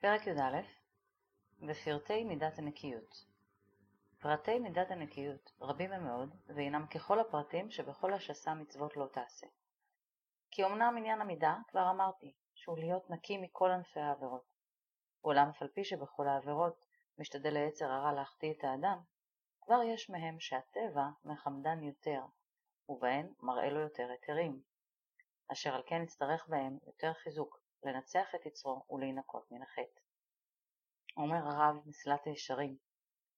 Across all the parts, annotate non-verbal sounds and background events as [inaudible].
פרק י"א בפרטי מידת הנקיות פרטי מידת הנקיות רבים הם מאוד, והינם ככל הפרטים שבכל השסה מצוות לא תעשה. כי אמנם עניין המידה, כבר אמרתי, שהוא להיות נקי מכל ענפי העבירות. אולם אף על פי שבכל העבירות משתדל היצר הרע להחטיא את האדם, כבר יש מהם שהטבע מחמדן יותר, ובהן מראה לו יותר היתרים, אשר על כן יצטרך בהם יותר חיזוק, לנצח את יצרו ולהינקות מן החטא. אומר הרב מסלט הישרים,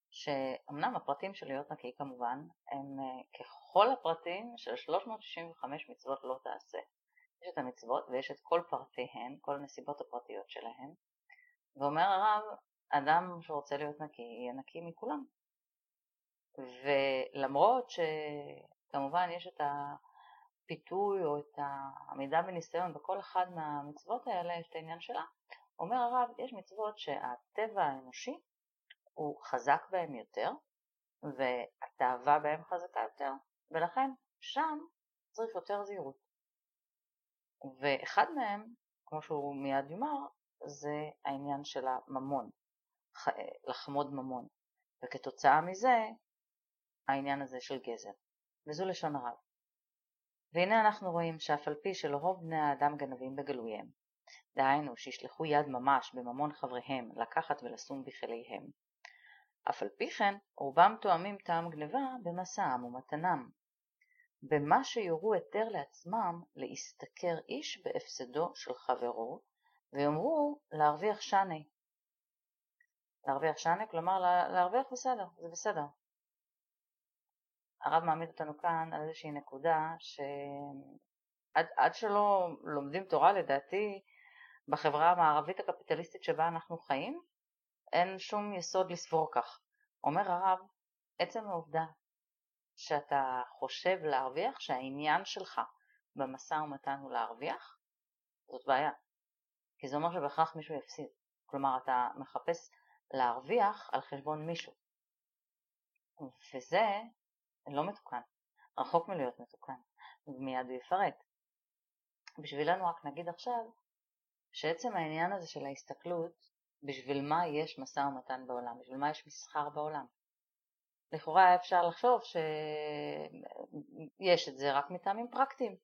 שאמנם הפרטים של להיות נקי כמובן הם אה, ככל הפרטים של 365 מצוות לא תעשה. יש את המצוות ויש את כל פרטיהן, כל הנסיבות הפרטיות שלהן, ואומר הרב, אדם שרוצה להיות נקי יהיה נקי מכולם. ולמרות שכמובן יש את הפיתוי או את העמידה בניסיון בכל אחד מהמצוות האלה, יש את העניין שלה, אומר הרב, יש מצוות שהטבע האנושי הוא חזק בהם יותר, והתאווה בהם חזקה יותר, ולכן שם צריך יותר זהירות. ואחד מהם, כמו שהוא מיד יאמר, זה העניין של הממון, לחמוד ממון, וכתוצאה מזה העניין הזה של גזל, וזו לשון הרב. והנה אנחנו רואים שאף על פי שלרוב בני האדם גנבים בגלוייהם, דהיינו שישלחו יד ממש בממון חבריהם לקחת ולשום בכליהם, אף על פי כן רובם תואמים טעם גניבה במסעם ומתנם, במה שיורו היתר לעצמם להשתכר איש בהפסדו של חברו, ויאמרו להרוויח שני. להרוויח שני, כלומר להרוויח בסדר, זה בסדר. הרב מעמיד אותנו כאן על איזושהי נקודה שעד שלא לומדים תורה לדעתי בחברה המערבית הקפיטליסטית שבה אנחנו חיים, אין שום יסוד לסבור כך. אומר הרב, עצם העובדה שאתה חושב להרוויח, שהעניין שלך במשא ומתן הוא להרוויח, זאת בעיה. כי זה אומר שבהכרח מישהו יפסיד. כלומר, אתה מחפש להרוויח על חשבון מישהו. וזה לא מתוקן, רחוק מלהיות מתוקן, ומיד הוא יפרט. בשבילנו רק נגיד עכשיו שעצם העניין הזה של ההסתכלות, בשביל מה יש משא ומתן בעולם, בשביל מה יש מסחר בעולם. לכאורה אפשר לחשוב שיש את זה רק מטעמים פרקטיים.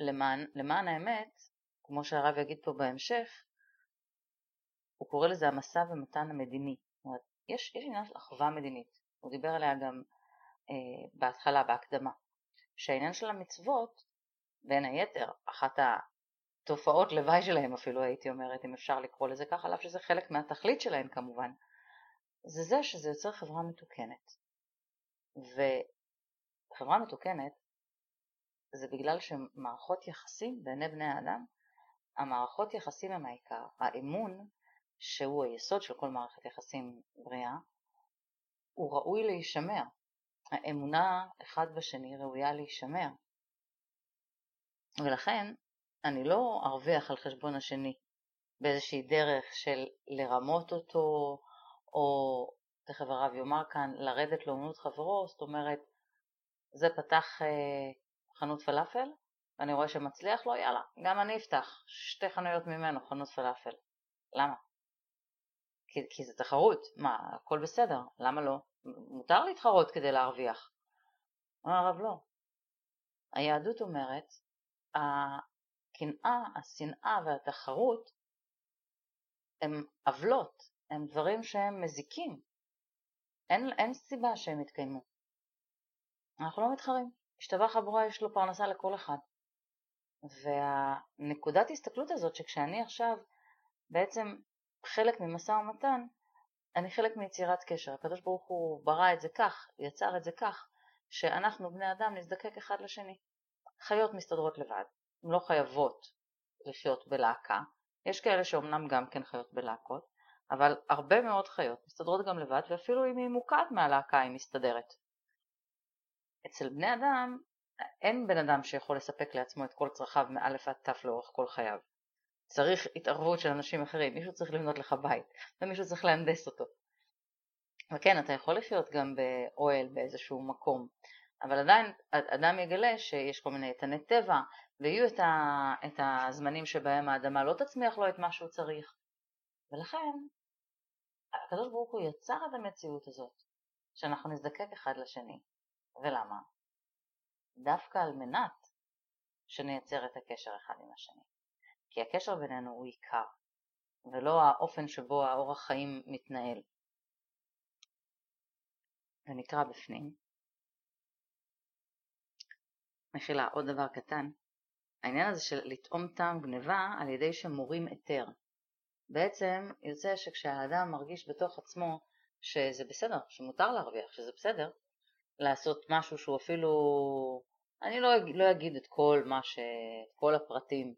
למען, למען האמת, כמו שהרב יגיד פה בהמשך, הוא קורא לזה המשא ומתן המדיני. זאת אומרת, יש, יש עניין של אחווה מדינית, הוא דיבר עליה גם אה, בהתחלה, בהקדמה, שהעניין של המצוות, בין היתר, אחת התופעות לוואי שלהם אפילו הייתי אומרת, אם אפשר לקרוא לזה ככה, אף שזה חלק מהתכלית שלהם כמובן, זה זה שזה יוצר חברה מתוקנת. וחברה מתוקנת זה בגלל שמערכות יחסים בעיני בני האדם, המערכות יחסים הם העיקר. האמון, שהוא היסוד של כל מערכת יחסים בריאה, הוא ראוי להישמר. האמונה אחד בשני ראויה להישמר. ולכן אני לא ארוויח על חשבון השני באיזושהי דרך של לרמות אותו, או תכף הרב יאמר כאן, לרדת לאומנות חברו, זאת אומרת, זה פתח אה, חנות פלאפל, ואני רואה שמצליח לו, יאללה, גם אני אפתח שתי חנויות ממנו, חנות פלאפל. למה? כי, כי זה תחרות, מה, הכל בסדר, למה לא? מותר להתחרות כדי להרוויח. אומר הרב לא. היהדות אומרת, הקנאה, השנאה והתחרות הם עוולות, הם דברים שהם מזיקים. אין, אין סיבה שהם יתקיימו. אנחנו לא מתחרים. השתבח הבורא יש לו פרנסה לכל אחד. והנקודת הסתכלות הזאת שכשאני עכשיו בעצם חלק ממשא ומתן, אני חלק מיצירת קשר. הקדוש ברוך הוא ברא את זה כך, יצר את זה כך, שאנחנו בני אדם נזדקק אחד לשני. חיות מסתדרות לבד, הן לא חייבות לחיות בלהקה. יש כאלה שאומנם גם כן חיות בלהקות, אבל הרבה מאוד חיות מסתדרות גם לבד, ואפילו אם היא מוקעת מהלהקה היא מסתדרת. אצל בני אדם אין בן אדם שיכול לספק לעצמו את כל צרכיו מאלף עד תף לאורך כל חייו. צריך התערבות של אנשים אחרים, מישהו צריך לבנות לך בית, ומישהו צריך להנדס אותו. וכן, אתה יכול לחיות גם באוהל באיזשהו מקום, אבל עדיין אדם יגלה שיש כל מיני איתני טבע, ויהיו את, ה, את הזמנים שבהם האדמה לא תצמיח לו את מה שהוא צריך. ולכן, הקדוש ברוך הוא יצר את המציאות הזאת, שאנחנו נזדקק אחד לשני. ולמה? דווקא על מנת שנייצר את הקשר אחד עם השני. כי הקשר בינינו הוא עיקר, ולא האופן שבו האורח חיים מתנהל. ונקרא בפנים. מחילה, עוד דבר קטן. העניין הזה של לטעום טעם גניבה על ידי שמורים היתר. בעצם יוצא שכשהאדם מרגיש בתוך עצמו שזה בסדר, שמותר להרוויח, שזה בסדר, לעשות משהו שהוא אפילו, אני לא, לא אגיד את כל מה ש... כל הפרטים,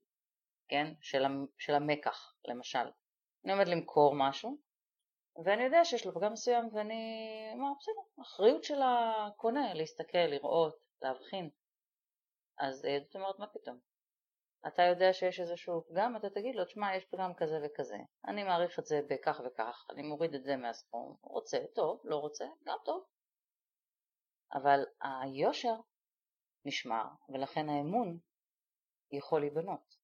כן, של, של המקח למשל. אני עומד למכור משהו, ואני יודע שיש לו פגם מסוים, ואני, מה, בסדר, אחריות של הקונה להסתכל, לראות, להבחין. אז זאת אומרת, מה פתאום? אתה יודע שיש איזשהו פגם, אתה תגיד לו, תשמע, יש פגם כזה וכזה, אני מעריך את זה בכך וכך, אני מוריד את זה מהסכום, רוצה, טוב, לא רוצה, גם טוב. אבל היושר נשמר, ולכן האמון יכול להיבנות.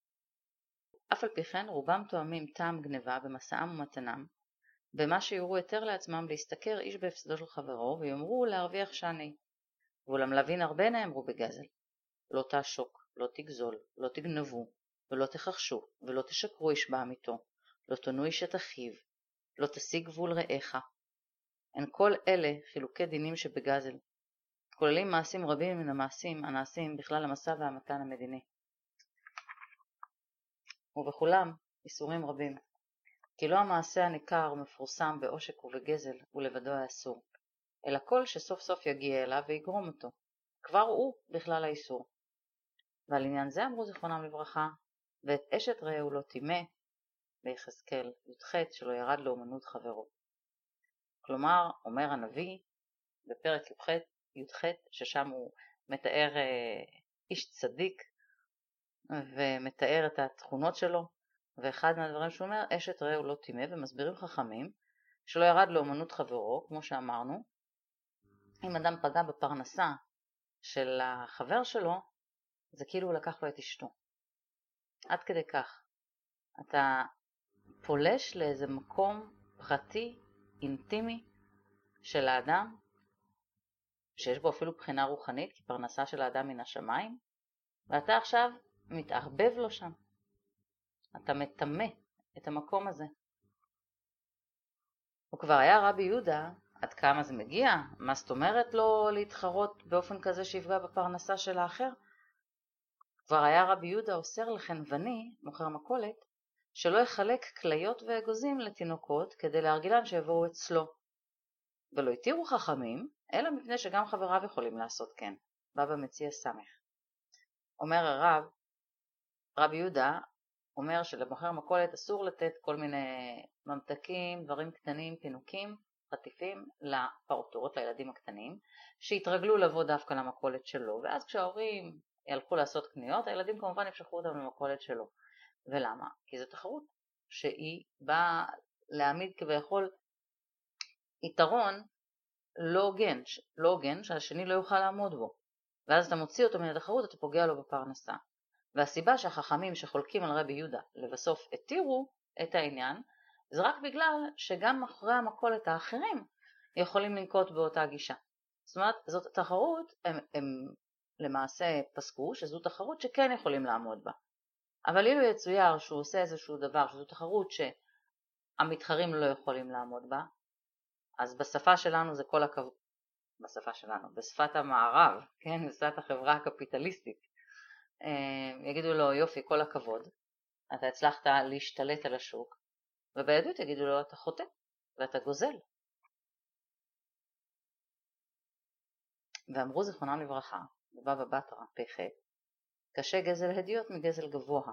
אף על פי כן רובם תואמים טעם גניבה במשאם ומתנם, במה שיורו יותר לעצמם להשתכר איש בהפסדו של חברו, ויאמרו להרוויח שני. ואולם להבין הרבה נאמרו בגזל. לא תעשוק, לא תגזול, לא תגנבו, ולא תכחשו, ולא תשקרו איש בעמיתו, לא תונו איש את אחיו, לא תשיג גבול רעך. הן כל אלה חילוקי דינים שבגזל, כוללים מעשים רבים מן המעשים הנעשים בכלל המשא והמתן המדיני. ובכולם איסורים רבים, כי לא המעשה הניכר ומפורסם בעושק ובגזל ולבדו האסור, אלא כל שסוף סוף יגיע אליו ויגרום אותו, כבר הוא בכלל האיסור. ועל עניין זה אמרו זיכרונם לברכה, ואת אשת רעהו לא טימא, ביחזקאל י"ח שלא ירד לאומנות חברו. כלומר, אומר הנביא בפרק י"ח, י"ח ששם הוא מתאר אה, איש צדיק ומתאר את התכונות שלו, ואחד מהדברים שהוא אומר, אשת רעהו לא טימא, ומסבירים חכמים שלא ירד לאומנות חברו, כמו שאמרנו, אם אדם פגע בפרנסה של החבר שלו, זה כאילו הוא לקח לו את אשתו. עד כדי כך. אתה פולש לאיזה מקום פרטי, אינטימי, של האדם, שיש בו אפילו בחינה רוחנית, כי פרנסה של האדם מן השמיים, ואתה עכשיו מתערבב לו שם. אתה מטמא את המקום הזה. וכבר היה רבי יהודה, עד כמה זה מגיע? מה זאת אומרת לא להתחרות באופן כזה שיפגע בפרנסה של האחר? כבר היה רבי יהודה אוסר לחנווני, מוכר מכולת, שלא יחלק כליות ואגוזים לתינוקות כדי להרגילן שיבואו אצלו. ולא התירו חכמים, אלא מפני שגם חבריו יכולים לעשות כן. בבא מציע סמך. אומר הרב, רבי יהודה אומר שלמוכר מכולת אסור לתת כל מיני ממתקים, דברים קטנים, פינוקים, חטיפים לפעוטות, לילדים הקטנים, שיתרגלו לבוא דווקא למכולת שלו, ואז כשההורים ילכו לעשות קניות, הילדים כמובן ימשכו אותם למכולת שלו. ולמה? כי זו תחרות שהיא באה להעמיד כביכול יתרון לא הוגן, לא הוגן שהשני לא יוכל לעמוד בו. ואז אתה מוציא אותו מן התחרות, אתה פוגע לו בפרנסה. והסיבה שהחכמים שחולקים על רבי יהודה לבסוף התירו את העניין, זה רק בגלל שגם אחרי המכולת האחרים יכולים לנקוט באותה גישה. זאת אומרת, זאת תחרות, הם, הם למעשה פסקו שזו תחרות שכן יכולים לעמוד בה. אבל אילו יצויר שהוא עושה איזשהו דבר שזו תחרות שהמתחרים לא יכולים לעמוד בה, אז בשפה שלנו זה כל הכבוד, בשפה שלנו, בשפת המערב, כן, בשפת החברה הקפיטליסטית, יגידו לו יופי, כל הכבוד, אתה הצלחת להשתלט על השוק, וביהדות יגידו לו אתה חוטא ואתה גוזל. ואמרו זיכרונם לברכה, בבבא בתרא פ"ח, קשה גזל הדיוט מגזל גבוה,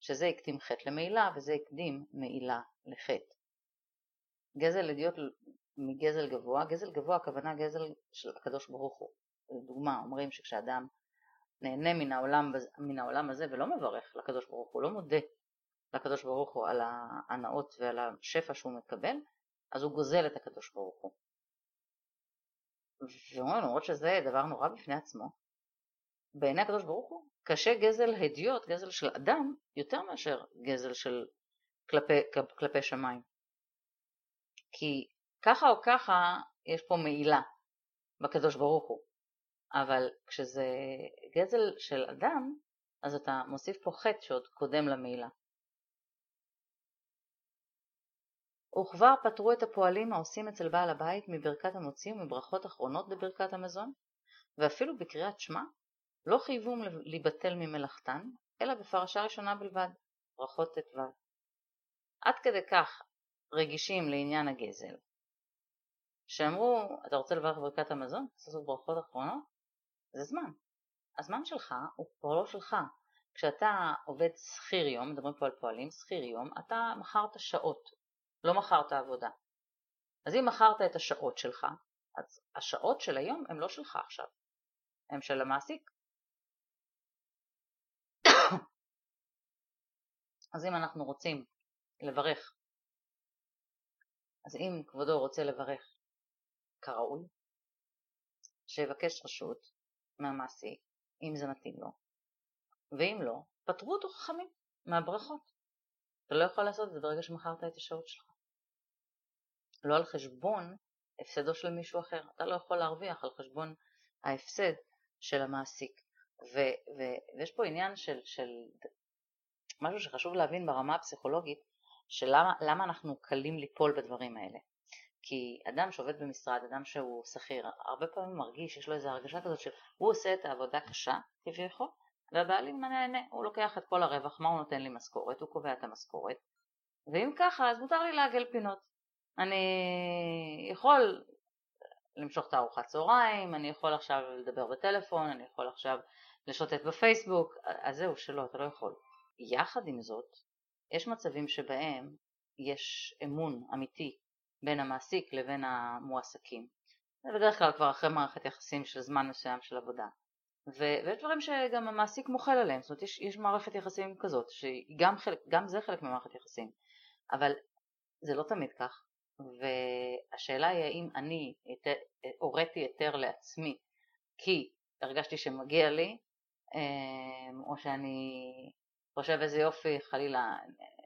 שזה הקדים חטא למעילה וזה הקדים מעילה לחטא. גזל הדיוט מגזל גבוה, גזל גבוה הכוונה גזל של הקדוש ברוך הוא. לדוגמה, אומרים שכשאדם נהנה מן העולם, מן העולם הזה ולא מברך לקדוש ברוך הוא, לא מודה לקדוש ברוך הוא על ההנאות ועל השפע שהוא מקבל, אז הוא גוזל את הקדוש ברוך הוא. ואומרים למרות שזה דבר נורא בפני עצמו, בעיני הקדוש ברוך הוא קשה גזל הדיוט, גזל של אדם, יותר מאשר גזל של כלפי, כלפי שמיים. כי ככה או ככה יש פה מעילה בקדוש ברוך הוא, אבל כשזה גזל של אדם, אז אתה מוסיף פה חטא שעוד קודם למעילה. וכבר פטרו את הפועלים העושים אצל בעל הבית מברכת המוציא ומברכות אחרונות בברכת המזון, ואפילו בקריאת שמע לא חייבום להיבטל ממלאכתן, אלא בפרשה ראשונה בלבד, ברכות ט"ו. עד כדי כך רגישים לעניין הגזל, שאמרו, אתה רוצה לברך ברכת המזון? לעשות ברכות אחרונות? זה זמן. הזמן שלך הוא לא שלך. כשאתה עובד שכיר יום, מדברים פה על פועלים, שכיר יום, אתה מכרת שעות, לא מכרת עבודה. אז אם מכרת את השעות שלך, אז השעות של היום הן לא שלך עכשיו, הן של המעסיק. [coughs] אז אם אנחנו רוצים לברך, אז אם כבודו רוצה לברך כראוי, שיבקש רשות מהמעסיק, אם זה מתאים לו, ואם לא, פטרו אותו חכמים מהברכות. אתה לא יכול לעשות את זה ברגע שמכרת את השעות שלך. לא על חשבון הפסדו של מישהו אחר. אתה לא יכול להרוויח על חשבון ההפסד של המעסיק. ו- ו- ויש פה עניין של, של משהו שחשוב להבין ברמה הפסיכולוגית, של למה, למה אנחנו קלים ליפול בדברים האלה. כי אדם שעובד במשרד, אדם שהוא שכיר, הרבה פעמים מרגיש, יש לו איזו הרגשה כזאת שהוא עושה את העבודה קשה כביכול, והבעלים נהנה, הוא לוקח את כל הרווח, מה הוא נותן לי משכורת, הוא קובע את המשכורת, ואם ככה אז מותר לי לעגל פינות. אני יכול למשוך את הארוחת צהריים, אני יכול עכשיו לדבר בטלפון, אני יכול עכשיו לשוטט בפייסבוק, אז זהו שלא, אתה לא יכול. יחד עם זאת, יש מצבים שבהם יש אמון אמיתי בין המעסיק לבין המועסקים. זה בדרך כלל כבר אחרי מערכת יחסים של זמן מסוים של עבודה. ו- ויש דברים שגם המעסיק מוחל עליהם, זאת אומרת יש, יש מערכת יחסים כזאת, שגם חלק, גם זה חלק ממערכת יחסים, אבל זה לא תמיד כך, והשאלה היא האם אני הוריתי היתר לעצמי כי הרגשתי שמגיע לי, אמ, או שאני חושב איזה יופי, חלילה,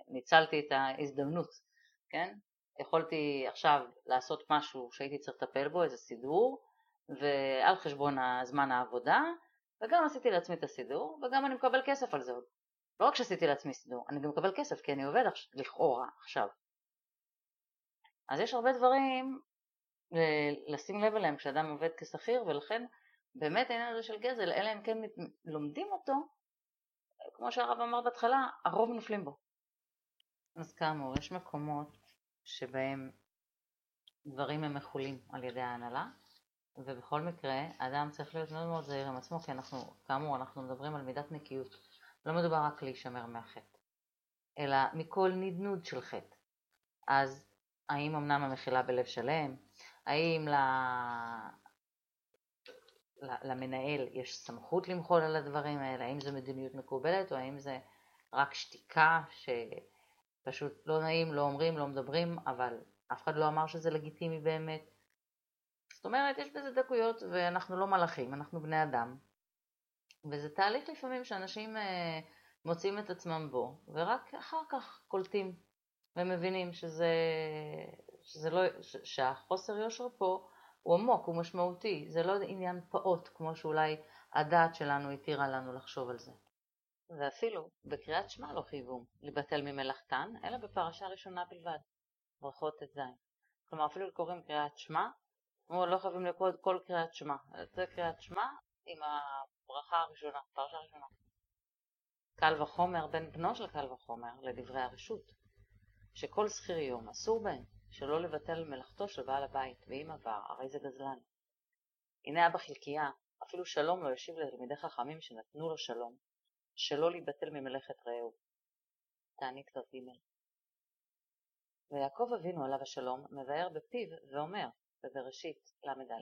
ניצלתי את ההזדמנות, כן? יכולתי עכשיו לעשות משהו שהייתי צריך לטפל בו, איזה סידור, ועל חשבון הזמן העבודה, וגם עשיתי לעצמי את הסידור, וגם אני מקבל כסף על זה עוד. לא רק שעשיתי לעצמי סידור, אני גם מקבל כסף כי אני עובד לכאורה עכשיו. אז יש הרבה דברים לשים לב אליהם כשאדם עובד כשכיר, ולכן באמת העניין הזה של גזל, אלא אם כן לומדים אותו, כמו שהרב אמר בהתחלה, הרוב נופלים בו. אז כאמור, יש מקומות שבהם דברים הם מחולים על ידי ההנהלה, ובכל מקרה אדם צריך להיות מאוד מאוד זהיר עם עצמו, כי אנחנו, כאמור, אנחנו מדברים על מידת נקיות. לא מדובר רק להישמר מהחטא, אלא מכל נדנוד של חטא. אז האם אמנם המחילה בלב שלם, האם ל... למנהל יש סמכות למחול על הדברים האלה, האם זו מדיניות מקובלת או האם זה רק שתיקה שפשוט לא נעים, לא אומרים, לא מדברים, אבל אף אחד לא אמר שזה לגיטימי באמת. זאת אומרת, יש בזה דקויות ואנחנו לא מלאכים, אנחנו בני אדם. וזה תהליך לפעמים שאנשים אה, מוצאים את עצמם בו, ורק אחר כך קולטים ומבינים שזה, שזה לא, שהחוסר יושר פה הוא עמוק, הוא משמעותי, זה לא עניין פעוט כמו שאולי הדעת שלנו התירה לנו לחשוב על זה. ואפילו בקריאת שמע לא חייבו לבטל ממלאכתן, אלא בפרשה ראשונה בלבד, ברכות ט"ז. כלומר אפילו קוראים קריאת שמע, אמרו לא חייבים לקרוא כל קריאת שמע, זה קריאת שמע עם הברכה הראשונה, פרשה ראשונה. קל וחומר בן בנו של קל וחומר לדברי הרשות, שכל שכיר יום אסור בהם שלא לבטל מלאכתו של בעל הבית, ואם עבר, הרי זה גזלן. הנה אבא חלקיה, אפילו שלום לא ישיב לתלמידי חכמים שנתנו לו שלום, שלא להיבטל ממלאכת רעהו. תענית כ"ג ויעקב אבינו עליו השלום מבאר בפיו ואומר, בבראשית ל"א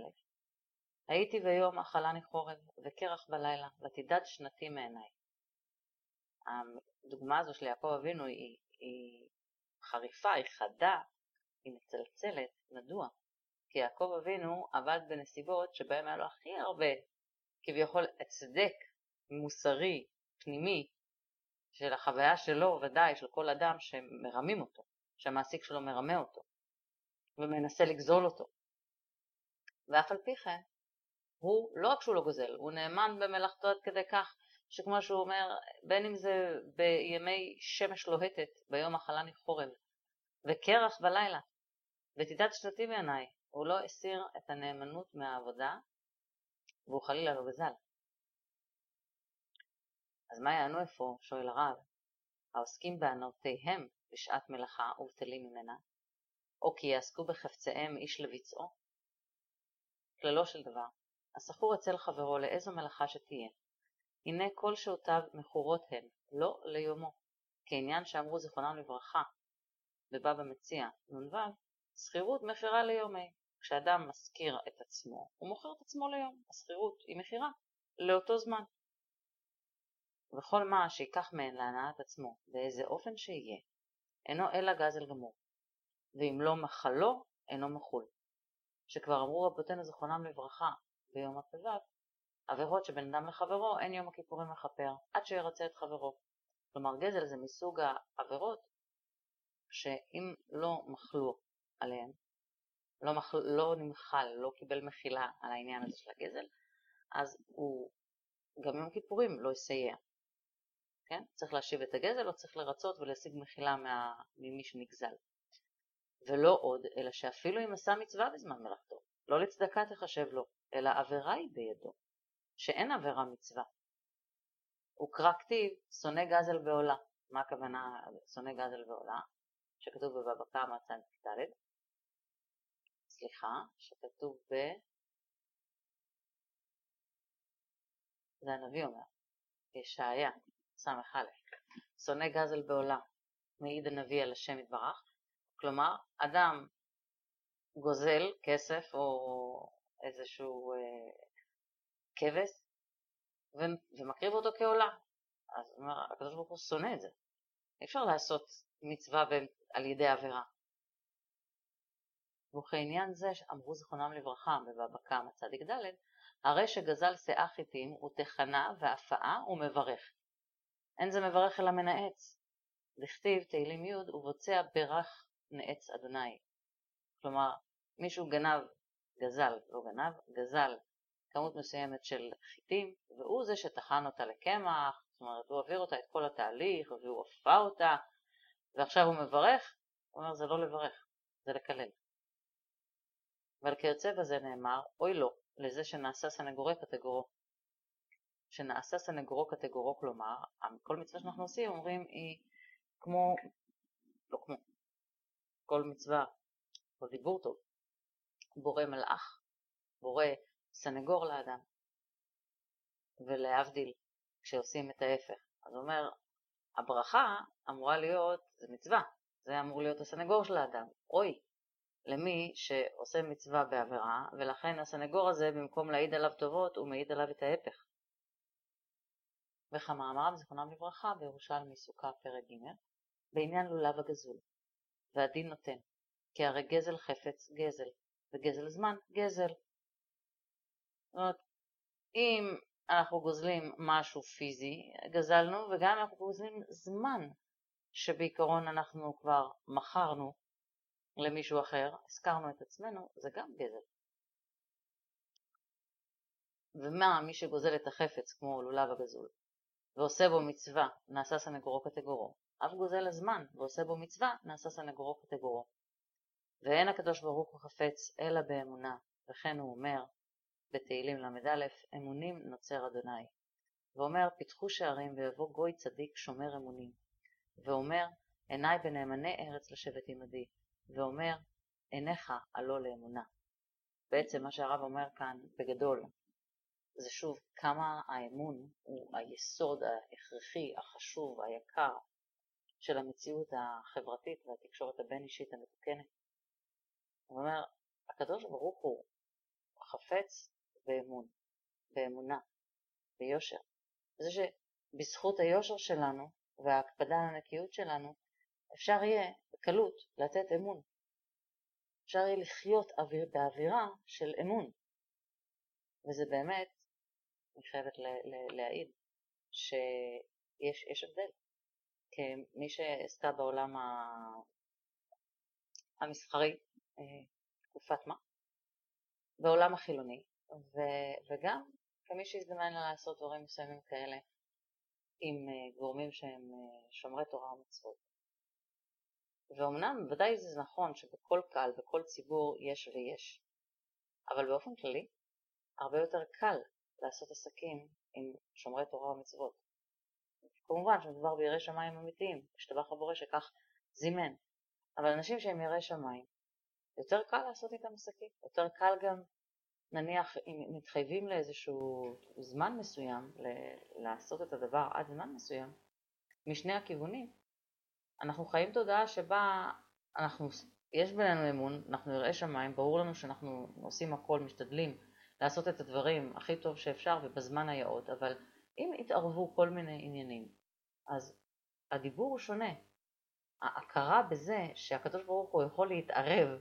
הייתי ביום אכלני חורב וקרח בלילה ותדד שנתי מעיניי. הדוגמה הזו של יעקב אבינו היא, היא חריפה, היא חדה, היא מצלצלת, מדוע? כי יעקב אבינו עבד בנסיבות שבהם היה לו הכי הרבה כביכול הצדק מוסרי, פנימי, של החוויה שלו ודאי, של כל אדם שמרמים אותו, שהמעסיק שלו מרמה אותו ומנסה לגזול אותו. ואף על פי כן, הוא, לא רק שהוא לא גוזל, הוא נאמן במלאכתו עד כדי כך שכמו שהוא אומר, בין אם זה בימי שמש לוהטת, ביום אכלני חורב, וקרח בלילה, ותדעת שנתי בעיניי, הוא לא הסיר את הנאמנות מהעבודה, והוא חלילה לא גזל. אז מה יענו אפוא, שואל הרב, העוסקים בענותיהם בשעת מלאכה ובטלים ממנה, או כי יעסקו בחפציהם איש לביצעו? כללו של דבר, הסחור אצל חברו לאיזו מלאכה שתהיה, הנה כל שעותיו מכורות הן, לא ליומו, כעניין שאמרו זיכרונם לברכה, בבבא מציע, נ"ו, שכירות מכירה ליומי. כשאדם משכיר את עצמו, הוא מוכר את עצמו ליום, השכירות היא מכירה לאותו זמן. וכל מה שיקח מהן להנאת עצמו, באיזה אופן שיהיה, אינו אלא גזל גמור, ואם לא מחלו, אינו מחול. שכבר אמרו רבותינו זכרונם לברכה ביום הט"ו, עבירות שבין אדם לחברו אין יום הכיפורים מכפר, עד שירצה את חברו. כלומר גזל זה מסוג העבירות שאם לא מחלו עליהן, לא, מחל, לא נמחל, לא קיבל מחילה על העניין הזה של הגזל, אז הוא גם יום הכיפורים לא יסייע. כן? צריך להשיב את הגזל או צריך לרצות ולהשיג מחילה מה, ממי שנגזל. ולא עוד, אלא שאפילו אם עשה מצווה בזמן מלאכתו, לא לצדקה תחשב לו, אלא עבירה היא בידו, שאין עבירה מצווה. וקרא כתיב שונא גזל בעולה. מה הכוונה שונא גזל בעולה? שכתוב בבבא קמא צ"ד, סליחה, שכתוב ב... זה הנביא אומר, ישעיה, ס"א, שונא גזל בעולה, מעיד הנביא על השם יתברך, כלומר, אדם גוזל כסף או איזשהו אה, כבש ומקריב אותו כעולה. אז הקדוש ברוך הוא שונא את זה. אי אפשר לעשות מצווה על ידי עבירה. וכעניין זה אמרו זכרונם לברכה בבבא קמא צדיק ד', הרי שגזל שאה חיטים הוא תחנה והפאה ומברך. אין זה מברך אלא מנאץ. דכתיב תהילים י' ובוצע ברך נאץ אדוני. כלומר, מישהו גנב, גזל, לא גנב, גזל כמות מסוימת של חיטים, והוא זה שטחן אותה לקמח, זאת אומרת, הוא העביר אותה את כל התהליך, והוא אפה אותה, ועכשיו הוא מברך, הוא אומר, זה לא לברך, זה לקלל. ועל כיוצא בזה נאמר, אוי לו, לזה שנעשה סנגורי קטגורו. שנעשה סנגורו קטגורו, כלומר, כל מצווה שאנחנו עושים, אומרים, היא כמו, לא כמו, כל מצווה, כל דיבור טוב, בורא מלאך, בורא סנגור לאדם. ולהבדיל, כשעושים את ההפך. אז הוא אומר, הברכה אמורה להיות, זה מצווה, זה אמור להיות הסנגור של האדם. אוי, למי שעושה מצווה בעבירה, ולכן הסנגור הזה, במקום להעיד עליו טובות, הוא מעיד עליו את ההפך. וכמאמרם זכרונם לברכה בירושלמי סוכה פרק ג' בעניין לולב הגזול. והדין נותן, כי הרי גזל חפץ גזל, וגזל זמן גזל. זאת אומרת, אם אנחנו גוזלים משהו פיזי, גזלנו, וגם אנחנו גוזלים זמן שבעיקרון אנחנו כבר מכרנו למישהו אחר, הזכרנו את עצמנו, זה גם גזל. ומה מי שגוזל את החפץ כמו לולב הגזול ועושה בו מצווה נעשה סנגורו קטגורו, אף גוזל הזמן ועושה בו מצווה נעשה סנגורו קטגורו. ואין הקדוש ברוך הוא חפץ אלא באמונה, וכן הוא אומר בתהילים ל"א, אמונים נוצר אדוני. ואומר, פיתחו שערים ויבוא גוי צדיק שומר אמונים. ואומר, עיניי בנאמני ארץ לשבת עמדי. ואומר, עיניך עלו לאמונה. בעצם מה שהרב אומר כאן בגדול, זה שוב כמה האמון הוא היסוד ההכרחי, החשוב, היקר של המציאות החברתית והתקשורת הבין-אישית המתוקנת. הוא אומר, הקדוש ברוך הוא חפץ באמון, באמונה, ביושר. זה שבזכות היושר שלנו וההקפדה על הנקיות שלנו אפשר יהיה בקלות לתת אמון. אפשר יהיה לחיות אוויר, באווירה של אמון. וזה באמת, אני חייבת להעיד, שיש הבדל. כמי שעסקה בעולם המסחרי אה, תקופת מה, בעולם החילוני, ו, וגם כמי שהזדמן לה לעשות דברים מסוימים כאלה עם אה, גורמים שהם אה, שומרי תורה ומצוות. ואומנם ודאי זה נכון שבכל קהל, בכל ציבור יש ויש, אבל באופן כללי הרבה יותר קל לעשות עסקים עם שומרי תורה ומצוות. כמובן שמדובר ביראי שמיים אמיתיים, השתבח הבורא שכך זימן, אבל אנשים שהם יראי שמיים, יותר קל לעשות איתם עסקים, יותר קל גם נניח אם מתחייבים לאיזשהו זמן מסוים ל- לעשות את הדבר עד זמן מסוים, משני הכיוונים, אנחנו חיים תודעה שבה אנחנו, יש בינינו אמון, אנחנו יראי שמיים, ברור לנו שאנחנו עושים הכל, משתדלים לעשות את הדברים הכי טוב שאפשר ובזמן היאות, אבל אם יתערבו כל מיני עניינים, אז הדיבור הוא שונה. ההכרה בזה שהקדוש ברוך הוא יכול להתערב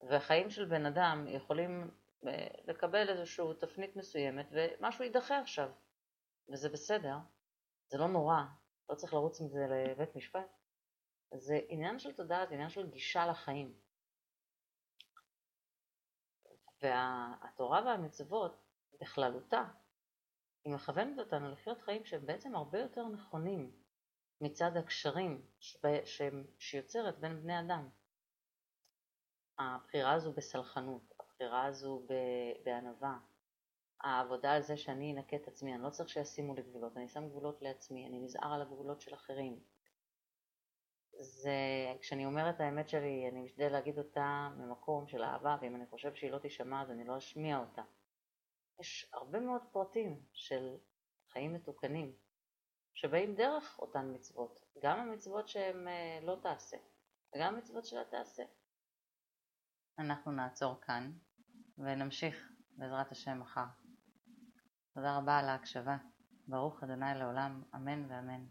והחיים של בן אדם יכולים אה, לקבל איזושהי תפנית מסוימת ומשהו יידחה עכשיו, וזה בסדר, זה לא נורא, לא צריך לרוץ עם זה לבית משפט. זה עניין של תודעה, זה עניין של גישה לחיים. והתורה והמצוות בכללותה, היא מכוונת אותנו לחיות חיים שהם בעצם הרבה יותר נכונים מצד הקשרים שיוצרת בין בני אדם. הבחירה הזו בסלחנות, הבחירה הזו בענווה, העבודה על זה שאני אנקה את עצמי, אני לא צריך שישימו לי גבולות, אני שם גבולות לעצמי, אני נזהר על הגבולות של אחרים. זה, כשאני אומרת האמת שלי, אני משתדל להגיד אותה ממקום של אהבה, ואם אני חושב שהיא לא תישמע אז אני לא אשמיע אותה. יש הרבה מאוד פרטים של חיים מתוקנים, שבאים דרך אותן מצוות, גם המצוות שהן אה, לא תעשה, וגם המצוות שלה תעשה. אנחנו נעצור כאן ונמשיך בעזרת השם מחר. תודה רבה על ההקשבה. ברוך ה' לעולם, אמן ואמן.